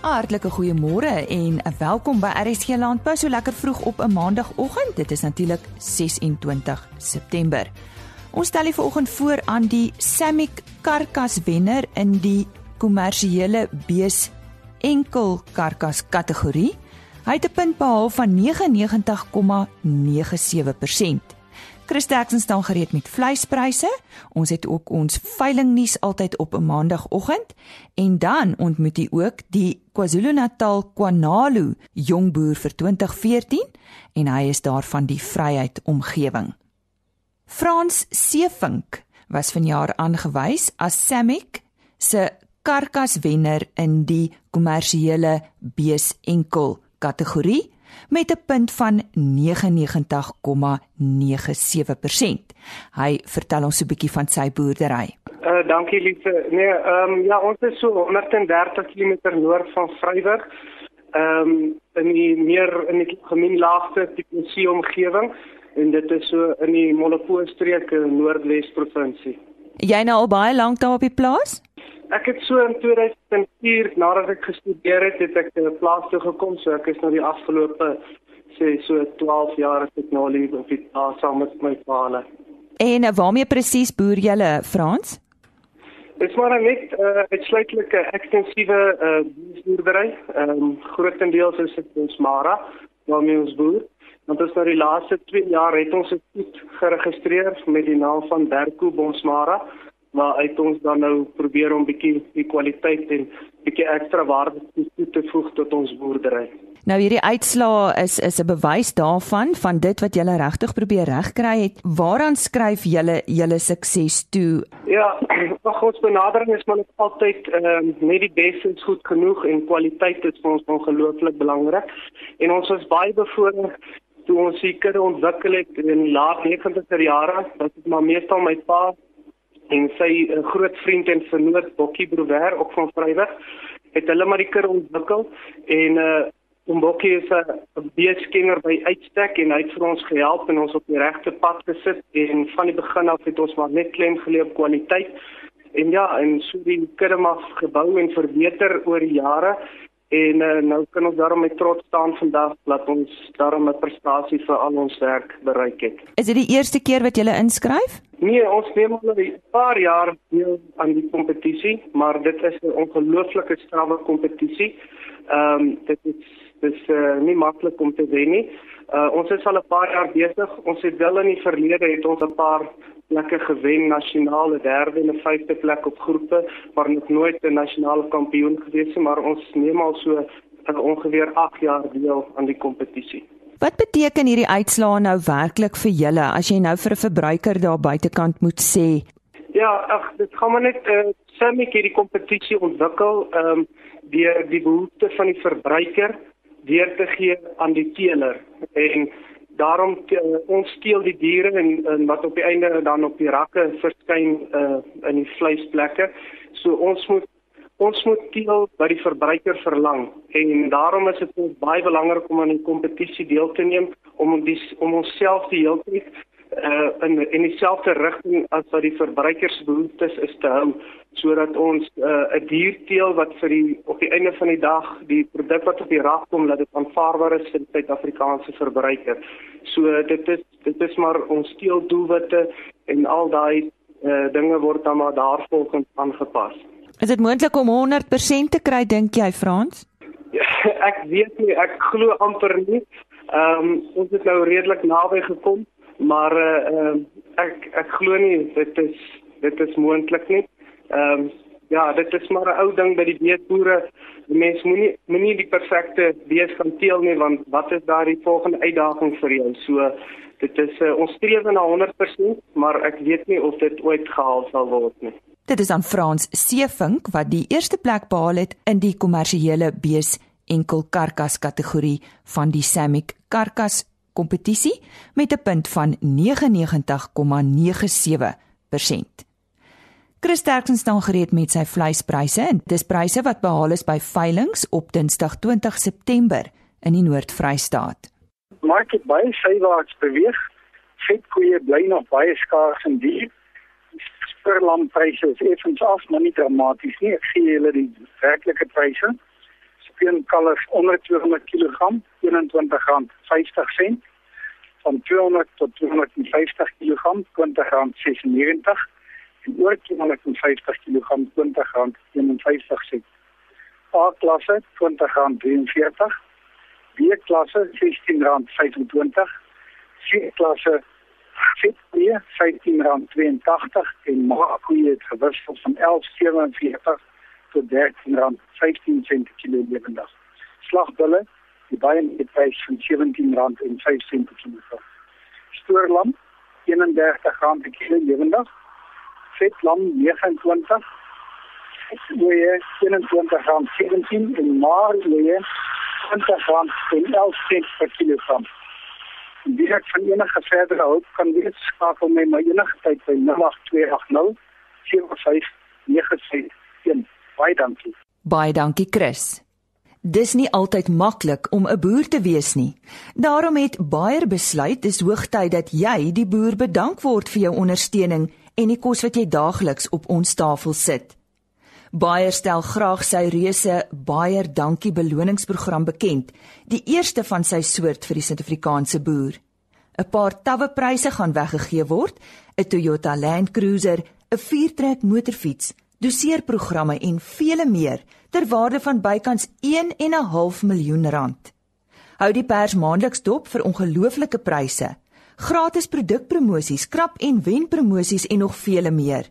Hartlike goeiemôre en welkom by RSG Landbou so lekker vroeg op 'n maandagooggend. Dit is natuurlik 26 September. Ons stel hier vanoggend voor aan die Samick karkas wenner in die kommersiële bees enkel karkas kategorie. Hy het 'n punt behaal van 99,97%. Chris Jackson staan gereed met vleispryse. Ons het ook ons veilingnuus altyd op 'n maandagooggend en dan ontmoet hy ook die KwaZulu-Natal Kwanalu jongboer vir 2014 en hy is daarvan die Vryheid omgewing. Frans Seevink was vanjaar aangewys as Samick se karkaswenner in die kommersiële bees enkel kategorie met 'n punt van 99,97%. Hy vertel ons 'n bietjie van sy boerdery. Uh dankie liefde. Nee, ehm um, ja, ons is so 130 km noord van Vryburg. Ehm um, in die meer in die gemeen laagte tipe omgewing en dit is so in die Molopo streek in Noordwes provinsie. Jy nou al baie lank daar op die plaas? Ek het so in 2004 nadat ek gestudeer het, het ek 'n plaas toe gekom, so ek is nou die afgelope sê so 12 jaar as ek nou hier op die plaas saam met my paane. En waarmee presies boer julle, Frans? Dit is maar net 'n uh, uitsluitlike ekstensiewe uh, boerdery. Ehm um, grootendeels is dit ons Mara waarmee ons boer. Want ons nou die laaste 2 jaar het ons dit geregistreer met die naam van Berko Bonsmara maar uit ons dan nou probeer om bietjie die kwaliteit en bietjie ekstra waarde toe te voeg tot ons boerdery. Nou hierdie uitslaa is is 'n bewys daarvan van dit wat julle regtig probeer regkry het. Waaraan skryf julle julle sukses toe? Ja, ag ons benadering is maar net altyd ehm uh, net die beste is goed genoeg en kwaliteit is vir ons ongelooflik belangrik. En ons was baie bevoorreg toe ons hier kudde ontwikkel het in die laat 90er jare. Dit is maar meestal my pa en sy uh, groot vriend en vernoot Bokkie Brouwer ook van Vryburg het hulle maar die kar ontwikkel en uh Bokkie is 'n beeskenner by uitstek en hy het vir ons gehelp en ons op die regte pad gesit en van die begin af het ons maar net klem geleë op kwaliteit en ja en so die kar maar gebou en verbeter oor die jare En uh, nou kan ons daarom met trots staan vandag dat ons daarom 'n prestasie vir al ons werk bereik het. Is dit die eerste keer wat jy inskryf? Nee, ons neem al 'n paar jaar deel aan die kompetisie, maar dit is 'n ongelooflike strawwe kompetisie. Ehm um, dit is dis uh, nie maklik om te wen nie. Uh, ons is al 'n paar jaar besig. Ons het wel in die verlede het ons 'n paar plekke gewen, nasionale derde en 'n vyfde plek op groepe, maar nog nooit 'n nasionale kampioen gewees nie, maar ons neem al so ongeveer 8 jaar deel aan die kompetisie. Wat beteken hierdie uitslae nou werklik vir julle as jy nou vir 'n verbruiker daar buitekant moet sê? Ja, ag, dit gaan maar net uh, sien ek hierdie kompetisie ontwikkel ehm um, deur die behoeftes van die verbruiker deur te gee aan die teeler en daarom uh, ons steel die diere en, en wat op die einde dan op die rakke verskyn uh, in die vleisplekke so ons moet ons moet teel wat die verbruiker verlang. En daarom is dit baie belangrik om aan die kompetisie deel te neem om die om onsself die hele tyd uh, in in dieselfde rigting as wat die verbruikersbehoeftes is te hou sodat ons 'n uh, dier teel wat vir die op die einde van die dag die produk wat op die rak kom dat dit aanvaarbaar is vir die Suid-Afrikaanse verbruiker. So dit is dit is maar ons teel doelwitte en al daai uh, dinge word dan maar daarvolgens aangepas. Is dit moontlik om 100% te kry dink jy Frans? Ek weet nie, ek glo amper nie. Ehm um, ons het nou redelik naby gekom maar uh, ek ek glo nie dit is dit is moontlik nie. Ehm um, ja, dit is maar 'n ou ding by die beesboere. Die mens moenie moenie die perfekte bees gaan teel nie want wat is daar die volgende uitdaging vir jou? So dit is uh, ons streef na 100%, maar ek weet nie of dit ooit gehaal sal word nie. Dit is aan Frans Seevink wat die eerste plek behaal het in die kommersiële bees enkel karkas kategorie van die Samick karkas kompetisie met 'n punt van 99,97%. Chris Terksen staan gereed met sy vleispryse en dis pryse wat behaal is by veilinge op Dinsdag 20 September in die Noord-Vrystaat. Market baie sywaarts beweeg. Vetkoeie bly nog baie skaars en duur. Spurlampryse is effens af, maar nie dramaties nie. Ek sien julle die werklike pryse peenkalvers onder 200 kg R21.50 van 200 tot 250 kg R20.96 en oor 250 kg R20.51 A klasse R20.43 B klasse R16.25 C klasse R15.82 en maakkoeie het gewissel van 11.47 tot R13.15 per kilo lewendig. Slagbulle die baie met prys van R17.05 per kilo. Stoorlam R31 per kilo lewendig. Vetlam 29 weer 21 gram 17 en maar weer 20 gram en 11 cent per kilogram. Direk van enige verdere hulp kan weet skakel my my enige tyd by 08280 7596 baie dankie. Baie dankie Chris. Dis nie altyd maklik om 'n boer te wees nie. Daarom het Bayer besluit dis hoogtyd dat jy die boer bedank word vir jou ondersteuning en die kos wat jy daagliks op ons tafel sit. Bayer stel graag sy reuse Bayer Dankie beloningsprogram bekend, die eerste van sy soort vir die Suid-Afrikaanse boer. 'n Paar tawwe pryse gaan weggegee word: 'n Toyota Land Cruiser, 'n viertrek motorfiets, doseerprogramme en vele meer ter waarde van bykans 1 en 'n half miljoen rand. Hou die pers maandeliks dop vir ongelooflike pryse, gratis produkpromosies, krap en wen promosies en nog vele meer.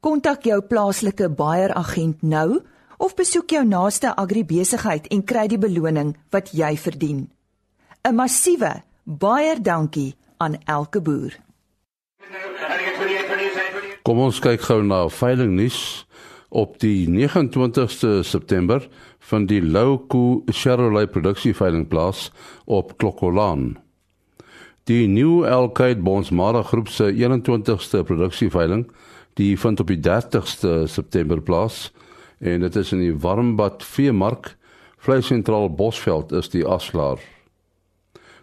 Kontak jou plaaslike Bayer agent nou of besoek jou naaste agribesigheid en kry die beloning wat jy verdien. 'n Massiewe Bayer dankie aan elke boer. Kom ons kyk gou na veilingnuus op die 29ste September van die Louko Chevrolet produksieveiling plaas op Klokkolaan. Die New Elkite Bonsmara groep se 21ste produksieveiling, die vind op die 30ste September plaas en dit is in die Warmbad Veemark, Vleisentraal Bosveld is die afslaer.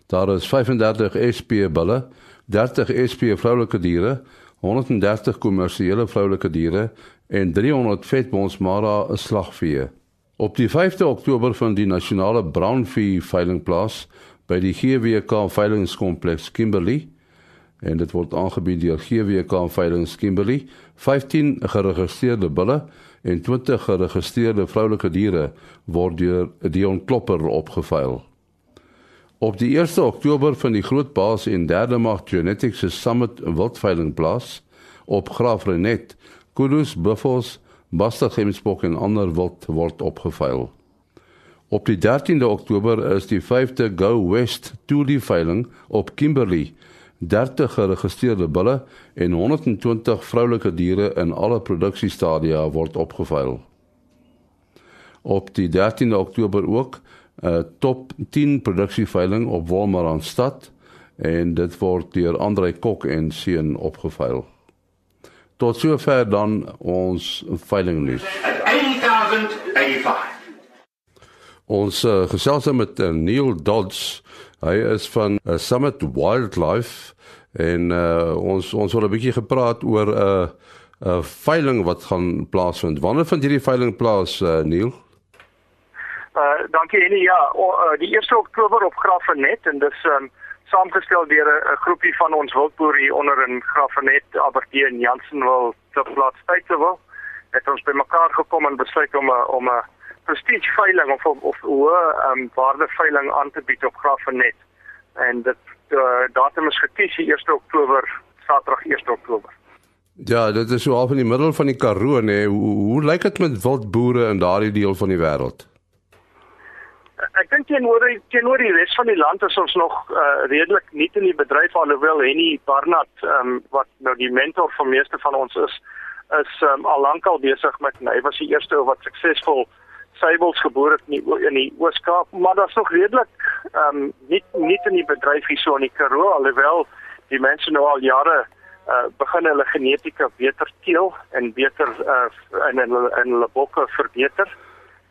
Daar is 35 SP bulle, 30 SP vroulike diere 130 kommersiële vroulike diere en 300 vetbonsmara slagvee. Op die 5de Oktober van die nasionale brownvee veilingplaas by die GWK veilingskompleks Kimberley en dit word aangebied deur GWK veilings Kimberley 15 geregistreerde bulle en 20 geregistreerde vroulike diere word deur Dion Klopper opgeveil. Op die 1 Oktober van die groot baas en derde mag Genetics Summit wildveiling plaas op Graaf Renet, kudus, buffels, bastardgemsbok en ander wild word opgeveil. Op die 13de Oktober is die 5de Go West Toolie veiling op Kimberley. 30 geregistreerde bulle en 120 vroulike diere in alle produksiestadia word opgeveil. Op die 13de Oktober ook uh, top 10 produksieveiling op Wolmaranstad en dit word deur Andre Kok en seun opgeveil. Tot sover dan ons veiling nuus. 8085. Ons uh, gesels met uh, Neil Dodds. Hy is van uh, Summit Wildlife en uh, ons ons wil 'n bietjie gepraat oor 'n uh, 'n uh, veiling wat gaan plaasvind. Wanneer vind hierdie veiling plaas, uh, Neil? Uh dankie Annie. Ja, o, uh, die 1 Oktober op Graafrenet en dis um saamgestel deur 'n groepie van ons wildboere hier onder in Graafrenet, Aberdeen, Jansen wil te plaas tyd te wil. Het ons bymekaar gekom en besluit om 'n om 'n prestige veiling of of hoe um waarde veiling aan te bied op Graafrenet. En dit uh, datum is gekies die 1 Oktober, Saterdag 1 Oktober. Ja, dit is so half in die middel van die Karoo, nê. Hoe, hoe lyk dit met wildboere in daardie deel van die wêreld? Ek dink teenoor teenoor die res van die land is ons nog uh, redelik nie in die bedryf alhoewel Henny Barnard um, wat nou die mentor van meeste van ons is is um, al lankal besig met hy was die eerste wat suksesvol seibels geboor het in die, in die Ooskaap maar daar's nog redelik um, nie nie in die bedryf hier so in die Karoo alhoewel die mense nou al jare uh, begin hulle genetika beter teel en beter uh, in in hulle bokke verbeter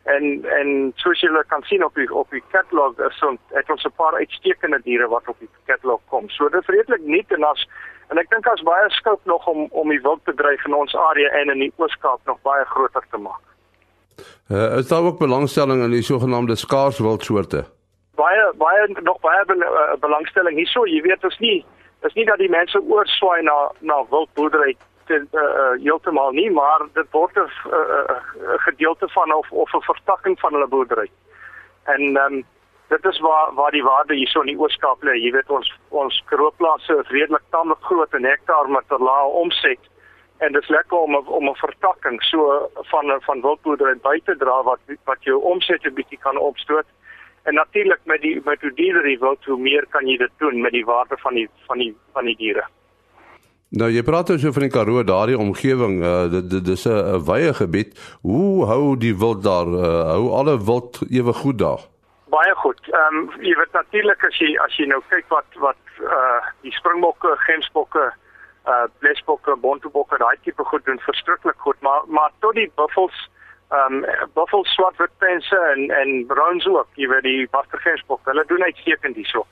En en soos julle kan sien op die op die katalog is ons het ons 'n paar uitstekende diere wat op die katalog kom. So dit is redelik nuut en as en ek dink as baie skoop nog om om die wildbedryf in ons area en in die Oos-Kaap nog baie groter te maak. Uh, is daar ook belangstelling in die sogenaamde skaars wildsoorte? Baie baie nog baie be uh, belangstelling hierso. Jy weet ons nie is nie dat die mense oorswaai na na wildboerdery uh, uh, heeltemal nie, maar dit word 'n uh, gedeelte van of of 'n vertakking van hulle boerdery. En ehm um, dit is waar waar die waarde hierso in die Ooskaap lê. Jy weet ons ons kroopplase is redelik tamelik groot en hektaar met 'n lae omset en dit is lekker om om 'n vertakking so van van wildboerdery by te dra wat wat jou omset 'n bietjie kan opstoot. En natuurlik met die met hoe diere jy wil, hoe meer kan jy dit doen met die waarde van die van die van die diere. Nou jy praat oor so van die Karoo, daardie omgewing, uh, dit dit is 'n wye gebied. Hoe hou die wild daar? Uh, hou alle wild ewe goed daar? Baie goed. Ehm um, jy weet natuurlik as jy as jy nou kyk wat wat uh die springbokke, gemsbokke, uh blesbokke, bontobokke, daai tipe goed doen verskriklik goed, maar maar tot die buffels ehm um, buffel swart witpense en en browns ook, jy weet die watergemsbok, hulle doen uitstekend hierso.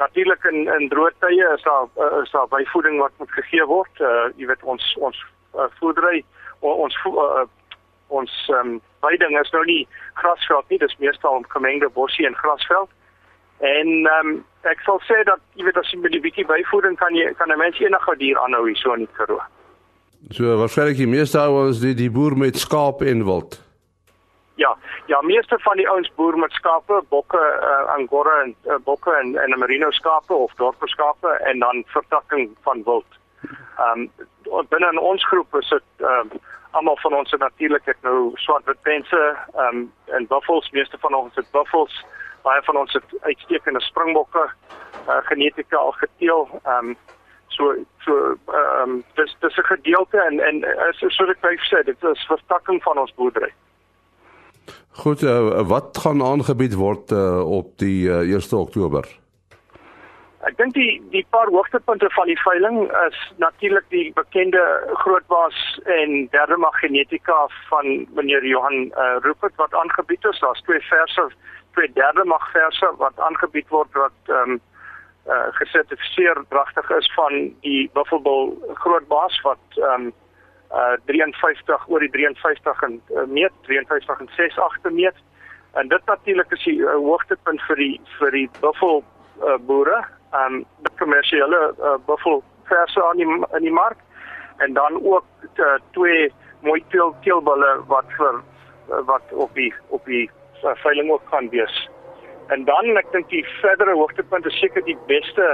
Natuurlik in in droë tye is daar uh, is daar byvoeding wat moet gegee word. Uh jy weet ons ons uh, voedery ons uh, ons um, veiding is nou nie grasveld nie, dis meestal gemengde bossie en grasveld. En um, ek sal sê dat jy weet as jy met die bietjie byvoeding kan jy kan 'n mens enige dier aanhou hier so in die Karoo. So waarskynlik die meeste ouens die die boer met skaap en wild. Ja, ja, meeste van die ouens boer met skape, bokke, uh, angora en uh, bokke en en merino skape of dorper skape en dan vertakking van wild. Ehm um, binne in ons groep is dit ehm um, almal van ons het natuurlik het nou swart witpense, ehm um, en buffels, meeste van ons het buffels baie van ons het uitstekende springbokke uh, genetika al geteel. Ehm um, so so ehm um, dis dis 'n gedeelte en en as so ek baie sê dit is vertakking van ons boerdery. Goed, uh, wat gaan aangebied word uh, op die uh, 1 Oktober? Ek dink die die paar hoogtepunte van die veiling is natuurlik die bekende grootbaas en derde mag genetika van meneer Johan uh, Rupert wat aangebied is. Daar's twee verse twee derde mag verse wat aangebied word wat ehm um, uh, gesertifiseer dragtig is van die Buffalo grootbaas wat ehm um, uh 53 oor die 53 en uh, meet 53 en 6 agter meet en dit natuurlik is die uh, hoogtepunt vir die vir die buffel uh, boere ehm um, die kommersiële uh, buffel verse aan die in die mark en dan ook uh, twee mooi teel teelbulle wat vir uh, wat op die op die uh, veiling ook kan wees. En dan ek dink die verdere hoogtepunt is seker die beste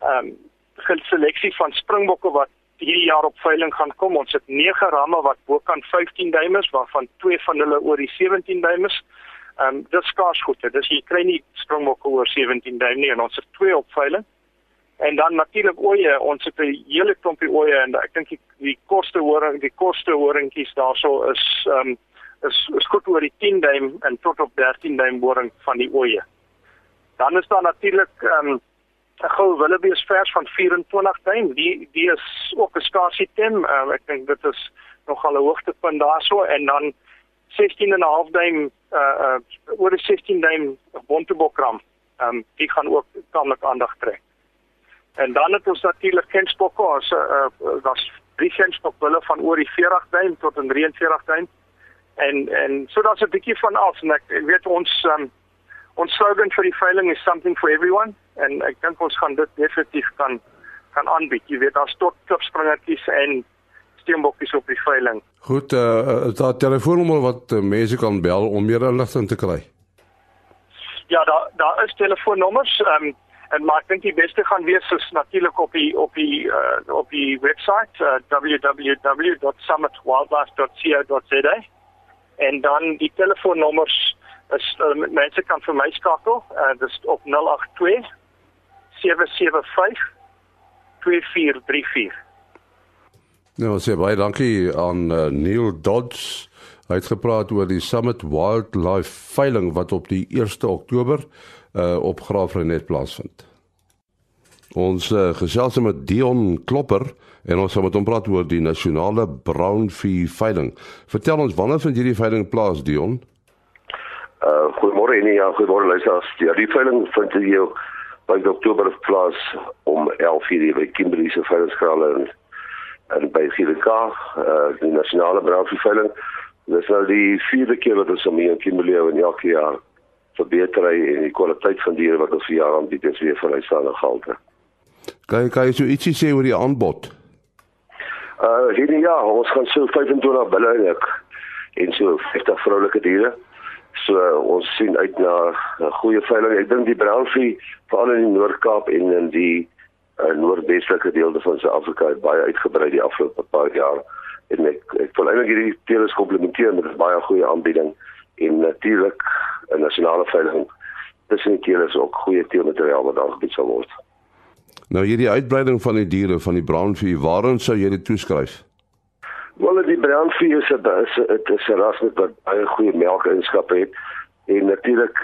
ehm um, seleksie van springbokke wat hierdie jaar op veiling gaan kom. Ons het 9 ramme wat bokant 15 duim is waarvan twee van hulle oor die 17 duim is. Ehm um, dit skaars goed. Dis jy kry nie springbokke oor 17 duim nie en ons het twee op veiling. En dan natuurlik oeye, ons het 'n hele klompie oeye en ek dink die, die koste horing, die koste horingkies daarso is ehm um, is is goed oor die 10 duim en tot op 13 duim boring van die oeye. Dan is daar natuurlik ehm um, 'n goue wildebees vers van 24 duim. Die die is ook 'n skaars item. Uh, ek dink dit is nogal 'n hoogtepunt daarso en dan 16 en 'n half duim uh uh oor die 16 duim bontebokram. Ehm um, die gaan ook tamelik aandag trek. En dan het ons natuurlik kensbokke, ons uh, uh daar's drie kensbokbulle van oor die 40 duim tot en 43 duim en en so daar's 'n bietjie van alles en ek, ek weet ons um, ons slogan vir die veiling is something for everyone en ek dink ons gaan dit definitief kan kan aanbied. Jy weet daar's tot klipspringertjies en steenbokkies op die veiling. Goed, uh, daar telefoonnommer wat uh, mense kan bel om meer inligting te kry. Ja, daar daar is telefoonnommers ehm um, en maar ek dink die beste gaan wees is natuurlik op die op die uh, op die webwerf uh, www.summitwildlife.co.za en dan die telefoonnommers is uh, mense kan vir my skakel uh, dis op 082 775 2434 Nou sê baie dankie aan uh, Neil Dodds hy het gepraat oor die Summit Wildlife veiling wat op die 1 Oktober uh, op Graafrenet plaasvind Ons uh, gesels met Dion Klopper en ons gaan met hom praat oor die nasionale brown vee veiling. Vertel ons wanneer vind hierdie veiling plaas Dion? Uh goeiemôre en ja, goeiemôre luisteraars. Ja, die veiling vind hier by Oktober plaas om 11:00 by Kimberley se veilingskraal en en by GDK, uh die nasionale brown vee veiling Dis nou die vierde keer wat ons hom hier in Kimberley en elke jaar verbeter hy en die kwaliteit van diere wat ons vir jare aanbied is weer van uitstaande gehalte. Kan jy kan jy so ietsie sê oor die aanbod? Uh hierdie jaar ons gaan so 25 bulle en ek en so 50 vroulike diere. So ons sien uit na 'n goeie veiling. Ek dink die brownvee veral in die Noord-Kaap en in die uh, noordwestelike dele van Suid-Afrika het baie uitgebrei die afgelope paar jaar. En ek ek wil eintlik hierdie teelers komplimenteer met 'n baie goeie aanbieding en natuurlik 'n nasionale veiling. Tussen die teelers ook goeie teelmateriaal wat daar gebied sal word. Nou hierdie uitbreiding van die diere van die brownvee, waaraan sou jy dit toeskryf? Wel die brownvee is 'n dit is 'n ras met baie goeie melkeienskappe het en natuurlik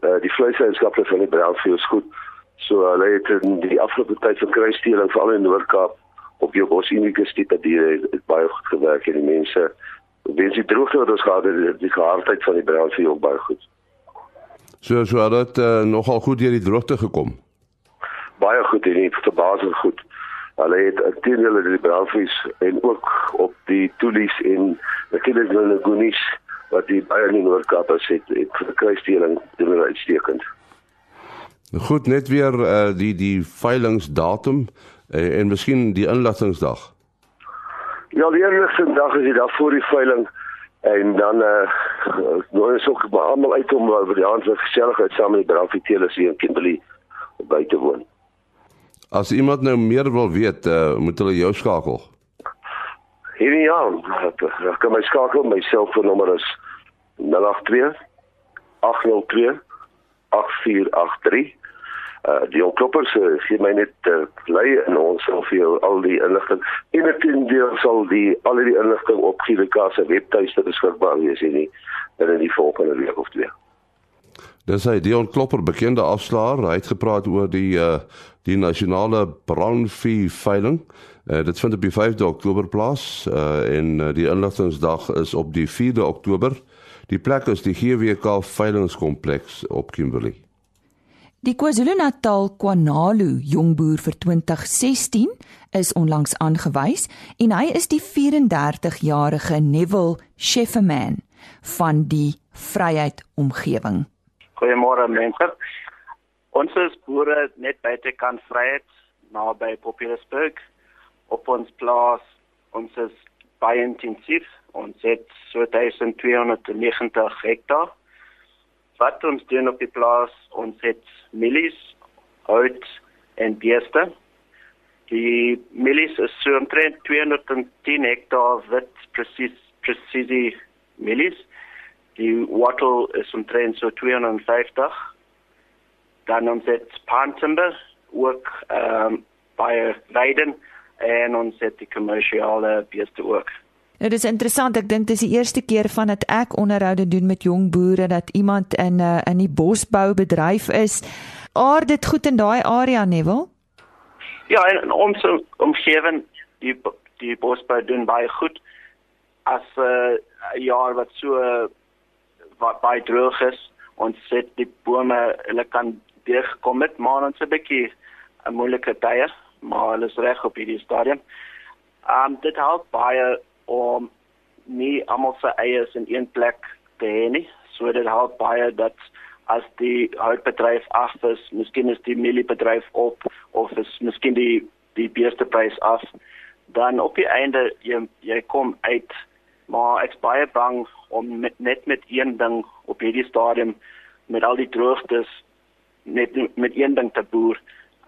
uh, die vleiseienskappe van die brownvee is goed. So hulle het in die afgelope tyd vir kruissteeling veral in Noord-Kaap op jou bosunieke tipe diere het, het baie goed gewerk en die mense wens die droogte wat ons gehad het, die gehardheid van die brownvee ook baie goed. So so dat uh, nogal goed deur die droogte gekom. Baie goed en nie verbasend goed. Hulle het intedeel die brandvies en ook op die toelies en natuurlik die lagunies wat die baie in Noord-Kaap het het vir die kruisdeling doen hulle uitstekend. Goed net weer uh, die die veilingsdatum uh, en miskien die inligtingsdag. Ja, die inligtingsdag is die dag voor die veiling en dan eh uh, nou is ook almal uit om oor die aand geselligheid saam met die brandvietelers hier in Kimberley by te woon. As iemand nou meer wil weet, uh, moet hulle jou skakel. Hierdie jaar, ek kan my skakel, my selfoonnommer is 082 802 8483. Uh die onkloppers uh, gee my net uh, lei en ons sal vir jou al die inligting en natuurlik sal die al die inligting op GWK se webtuiste beskikbaar wees hier nie in die volgende week of twee. Dis hy Dion Klopper, bekende afslaer. Hy het gepraat oor die uh die nasionale brandvee veiling. Uh, dit vind op die 5de Oktober plaas uh en uh, die inligtingsdag is op die 4de Oktober. Die plek is die GWK veilingskompleks op Kimberley. Die KwaZulu-Natal Kwanalu jongboer vir 2016 is onlangs aangewys en hy is die 34-jarige Neville Shefferman van die Vryheid omgewing. Goeiemôre mense. Ons is boere net buitekant Vryheid naby Populusburg op ons plaas. Ons is baie intensief. Ons het so 1290 hektaar. Wat ons doen op die plaas, ons het mielies, hout en beeste. Die mielies is so omtrent 210 hektaar wit presies presisie mielies die wattle is omtrent so 250 dan ons het pantimber ook ehm um, by Leiden en ons het die kommersiële beeste ook. Nou dis interessant, ek dink dis die eerste keer van dat ek onderhoude doen met jong boere dat iemand in 'n uh, in die bosbou bedryf is. Aard dit goed in daai area Neville? Ja, in ons omgewing die die bosbou doen baie goed. As 'n uh, jaar wat so wat baie droog is. Ons sit die bome, hulle kan deurgekom het, maar ons het 'n bietjie 'n moeilike tye, maar hulle is reg op hierdie stadium. Um dit help baie om nie almal se eiers in een plek te hê nie. So dit help baie dat as die houtbedryf af is, miskien is die mieliebedryf op of is miskien die die beesteprys af, dan op die einde jy jy kom uit maar ek's baie bang om met, net met een ding op hierdie stadium met al die droogtes net met een ding te boer.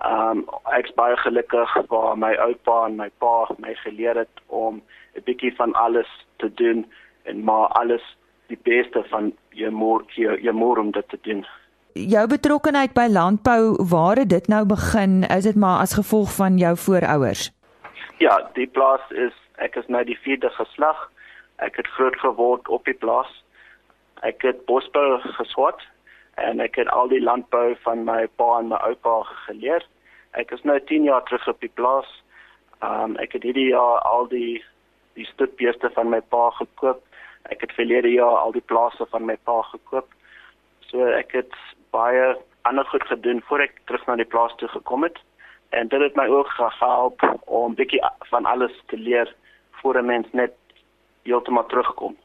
Um ek's baie gelukkig waar my oupa en my pa my geleer het om 'n bietjie van alles te doen en maar alles die beste van jou moer jou, jou moer om dit te doen. Jou betrokkeheid by landbou, waar het dit nou begin? Is dit maar as gevolg van jou voorouers? Ja, die plaas is ek is nou die vierde geslag. Ek het groot geword op die plaas. Ek het bosbou geswat en ek het al die landbou van my pa en my oupa geleer. Ek is nou 10 jaar terug op die plaas. Um ek het hierdie jaar al die die stupbeeste van my pa gekoop. Ek het verlede jaar al die plase van my pa gekoop. So ek het baie ander goed gedoen voor ek terug na die plaas toe gekom het. En dit het my ook gehelp om bietjie van alles te leer voor 'n mens net heeltemal terugkom.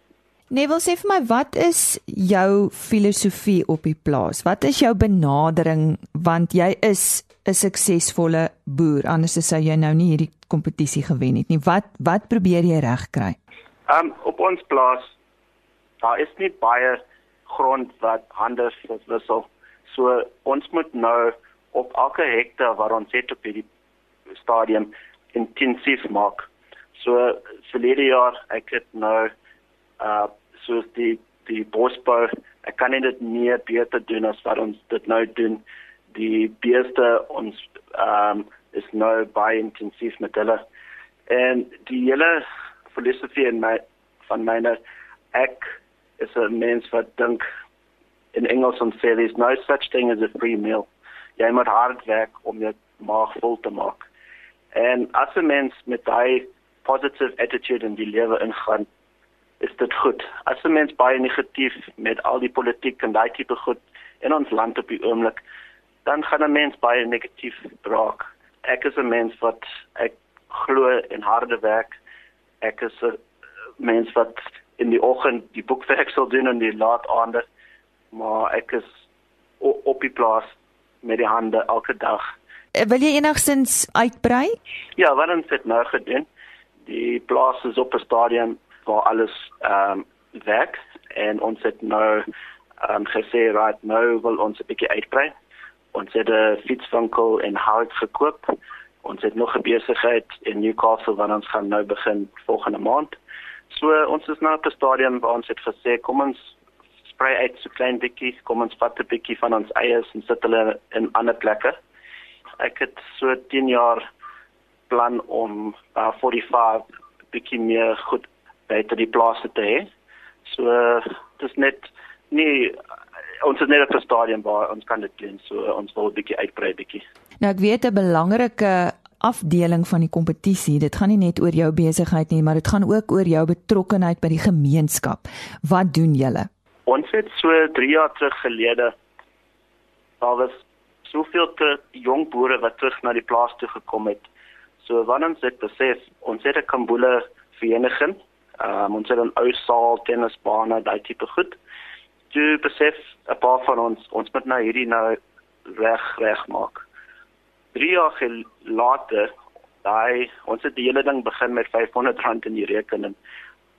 Neville sê vir my, wat is jou filosofie op die plaas? Wat is jou benadering want jy is 'n suksesvolle boer anders sou jy nou nie hierdie kompetisie gewen het nie. Wat wat probeer jy regkry? Um op ons plaas daar is nie baie grond wat hande verwissel. So ons moet nou op elke hektaar waar ons het op hierdie stadium intensief maak. So verlede jaar ek het nou uh so die die bosbou ek kan dit meer beter doen as wat ons dit nou doen. Die beeste ons ehm um, is nou baie intensief met hulle. En die hele filosofie in my van myne ek is 'n mens wat dink in Engels ons sê there's no such thing as a free meal. Jy moet hard werk om jou maag vol te maak. En as 'n mens met daai positive attitude in die lewe ingaan is dit goed as 'n mens baie negatief met al die politiek en daai tipe goed in ons land op die oomblik dan gaan 'n mens baie negatief raak. Ek is 'n mens wat ek glo in harde werk. Ek is 'n mens wat in die oggend die boekwerk sal doen en die laat aande maar ek is op die plaas met die hande elke dag. Eh, wil jy enigstens uitbrei? Ja, wat ons het nou gedoen. Die plaas is op 'n stadium waar alles ehm um, werk en ons het nou ehm um, gesê right nou wil ons 'n bietjie uitbrei. Ons het 'n fietswinkel in Hout gekoop. Ons het nog 'n besigheid in Newcastle wat ons gaan nou begin volgende maand. So ons is nou op 'n stadium waar ons het gesê kom ons sprei uit so klein bietjie, kom ons vat 'n bietjie van ons eiers en sit hulle in ander plekke. Ek het so 10 jaar plan om uh, 45 bietjie meer goed buite die plase te hê. So dis net nie ons is net op 'n stadium waar ons kan dit doen so ons wil 'n bietjie uitbrei bietjie. Nou ek weet 'n belangrike afdeling van die kompetisie, dit gaan nie net oor jou besigheid nie, maar dit gaan ook oor jou betrokkeheid by die gemeenskap. Wat doen julle? Ons het so 3 jaar terug gelede daar was soveel te jong boere wat terug na die plaas toe gekom het. So wanneer ons dit besef, ons het 'n kambule vereniging. Um, ons het 'n ou saal, tennisbane, daai tipe goed toe besef 'n paar van ons ons moet nou hierdie nou reg reg maak. 3 jaar later, daai ons het die hele ding begin met R500 in die rekening.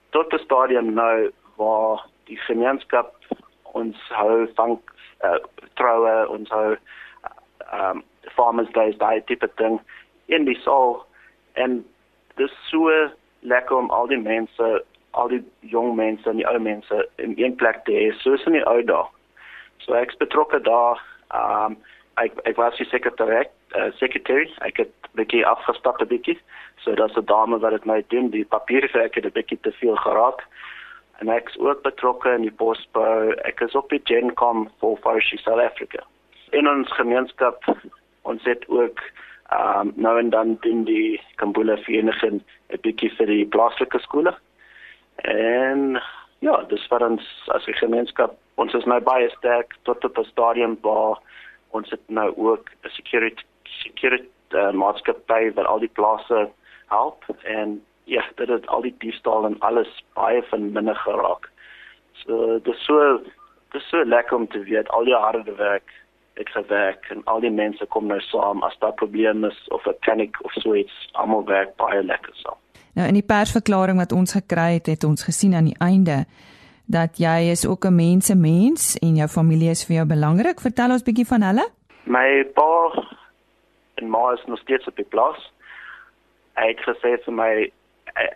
Tot 'n stadium nou waar die gemeenskap ons hou van uh, troue ons hou um, farmers days daai tipe ding in die saal en dis so lekker om al die mense al die jong mense en die ou mense in een plek te hê soos in die ou dae. So ek's betrokke daar. Ehm um, ek ek was die sekretariat, uh, secretary. Ek het bietjie afgestap 'n bietjie. So daar's 'n dame wat dit my doen, die papierwerk het 'n bietjie te veel geraak. En ek's ook betrokke in die bosbou. Ek is op die Gencom for Forestry South Africa. In ons gemeenskap ons het ook ehm um, nou en dan in die Kambula vereniging 'n bietjie vir die plaaslike skole. En ja, dis vir ons as 'n gemeenskap, ons is nou baie sterk tot op 'n stadium waar ons het nou ook 'n security security uh, maatskappy wat al die plase help en ja, dit het al die diefstal en alles baie van minder geraak. So dis so dis so lekker om te weet al die harde werk het gewerk en al die mense kom nou saam as daar probleme is of 'n paniek of so iets, almal werk baie lekker saam. Nou in die persverklaring wat ons gekry het, het ons gesien aan die einde dat jy is ook 'n mense mens en jou familie is vir jou belangrik. Vertel ons bietjie van hulle. My pa en ma is nog steeds op die plaas. Hy het gesê vir my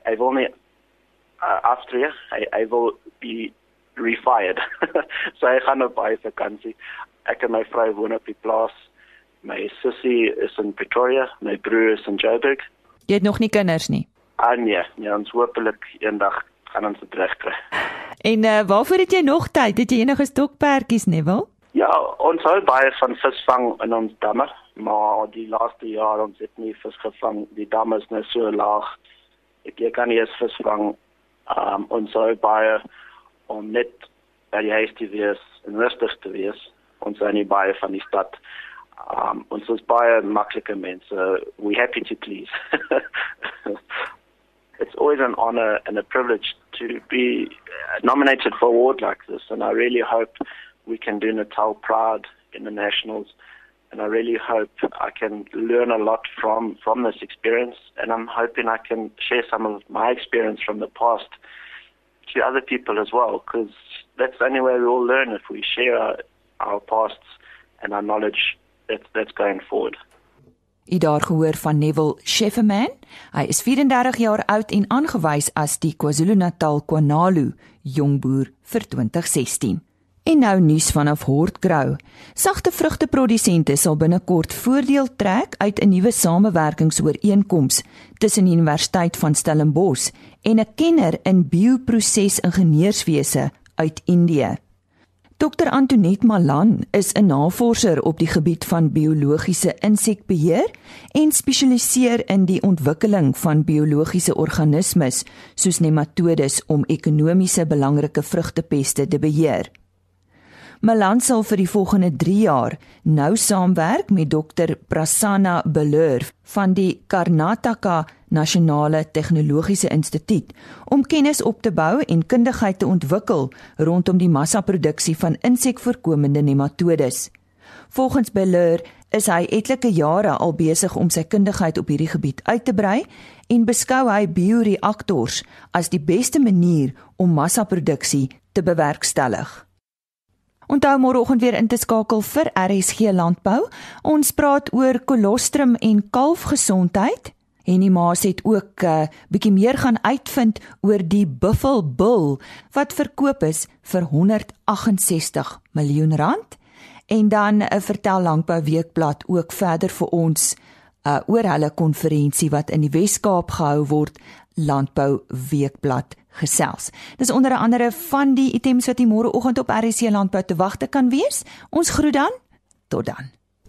hy wil nie uh, aftree. Hy hy wil be refired. so hy gaan op baie vakansie. Ek en my vrou woon op die plaas. My sussie is in Pretoria, my broer is in Joburg. Jy het nog nie kinders nie. Ah nee, nee, ons hopelik eendag gaan ons dit regkry. En uh, waarvoor het jy nog tyd? Het jy enige stokperdjies, Neville? Ja, ons hou baie van visvang in ons damme, maar die laaste jaar ons het nie vis gevang. Die damme is nou so laag. Ek jy kan nie eens visvang. Um ons hou baie om net by die huis te wees en rustig te wees. Ons baie van die stad. Um ons is baie maklike mense. We happy to please. it's always an honor and a privilege to be nominated for award like this, and I really hope we can do Natal proud in the nationals. And I really hope I can learn a lot from from this experience, and I'm hoping I can share some of my experience from the past to other people as well, because that's the only way we all learn if we share our, our pasts and our knowledge that's that's going forward. U daar gehoor van Neville Shefferman. Hy is 34 jaar oud en aangewys as die KwaZulu-Natal Kwanalu jongboer vir 2016. En nou nuus vanaf Hortgrow. Sagte vrugteprodusente sal binnekort voordeel trek uit 'n nuwe samewerkingsooreenkoms tussen die Universiteit van Stellenbosch en 'n kenner in bioprosesingenieurswese uit Indië. Dr Antoinette Malan is 'n navorser op die gebied van biologiese insekbeheer en spesialiseer in die ontwikkeling van biologiese organismes soos nematodes om ekonomiese belangrike vrugtepeste te beheer. Malan sal vir die volgende 3 jaar nou saamwerk met Dr Prasanna Belur van die Karnataka Nasionale Tegnologiese Instituut om kennis op te bou en kundigheid te ontwikkel rondom die massaproduksie van insekvoorkomende nematodes. Volgens Belur is hy etlike jare al besig om sy kundigheid op hierdie gebied uit te brei en beskou hy bioreaktors as die beste manier om massaproduksie te bewerkstellig. Onthou môreoggend weer in te skakel vir RSG Landbou. Ons praat oor kolostrum en kalfgesondheid. En die maas het ook 'n uh, eh, bietjie meer gaan uitvind oor die Buffel Bull wat verkoop is vir 168 miljoen rand. En dan 'n uh, vertel Landbou Weekblad ook verder vir ons uh, oor hulle konferensie wat in die Wes-Kaap gehou word, Landbou Weekblad gesels. Dis onder andere van die items wat jy môreoggend op RC Landbou te wagte kan wees. Ons groet dan. Tot dan.